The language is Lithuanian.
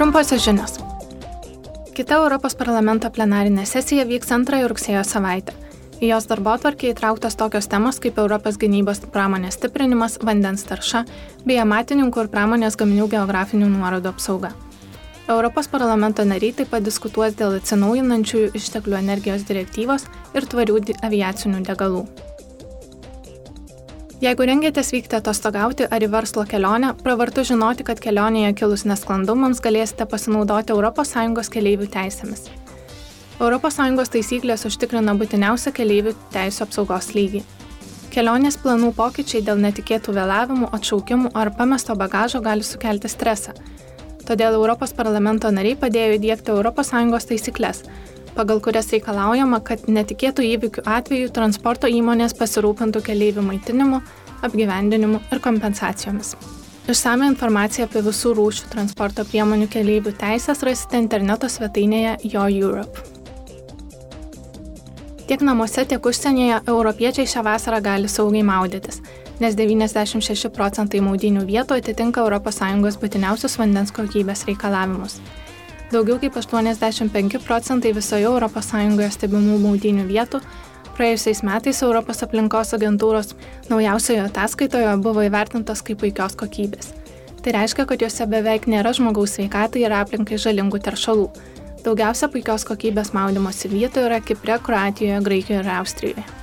Trumposios žinios. Kita Europos parlamento plenarinė sesija vyks antrąją rugsėjo savaitę. Į jos darbo atvarkį įtrauktos tokios temos kaip Europos gynybos pramonės stiprinimas, vandens tarša bei amatininkų ir pramonės gaminių geografinių nuorodų apsauga. Europos parlamento nariai taip pat diskutuos dėl atsinaujinančiųjų išteklių energijos direktyvos ir tvarių aviacinių degalų. Jeigu rengėtės vykti atostogauti ar į verslo kelionę, pravartu žinoti, kad kelionėje kilus nesklandumams galėsite pasinaudoti ES keleivių teisėmis. ES taisyklės užtikrina būtiniausią keleivių teisų apsaugos lygį. Kelionės planų pokyčiai dėl netikėtų vėlavimų, atšaukimų ar pamesto bagažo gali sukelti stresą. Todėl Europos parlamento nariai padėjo įdėkti ES taisyklės, pagal kurias reikalaujama, kad netikėtų įvykių atveju transporto įmonės pasirūpintų keleivių maitinimu, apgyvendinimu ir kompensacijomis. Išsame informaciją apie visų rūšių transporto priemonių keleivių teisės rasite interneto svetainėje Jo Europe. Tiek namuose, tiek užsienyje europiečiai šią vasarą gali saugiai maudytis, nes 96 procentai maudinių vietų atitinka ES būtiniausius vandens kokybės reikalavimus. Daugiau kaip 85 procentai visoje ES stebimų maudinių vietų praėjusiais metais Europos aplinkos agentūros naujausioje ataskaitoje buvo įvertintos kaip puikios kokybės. Tai reiškia, kad juose beveik nėra žmogaus sveikatai ir aplinkai žalingų teršalų. Daugiausia puikios kokybės maudimosi vietų yra Kipre, Kroatijoje, Graikijoje ir Austrijoje.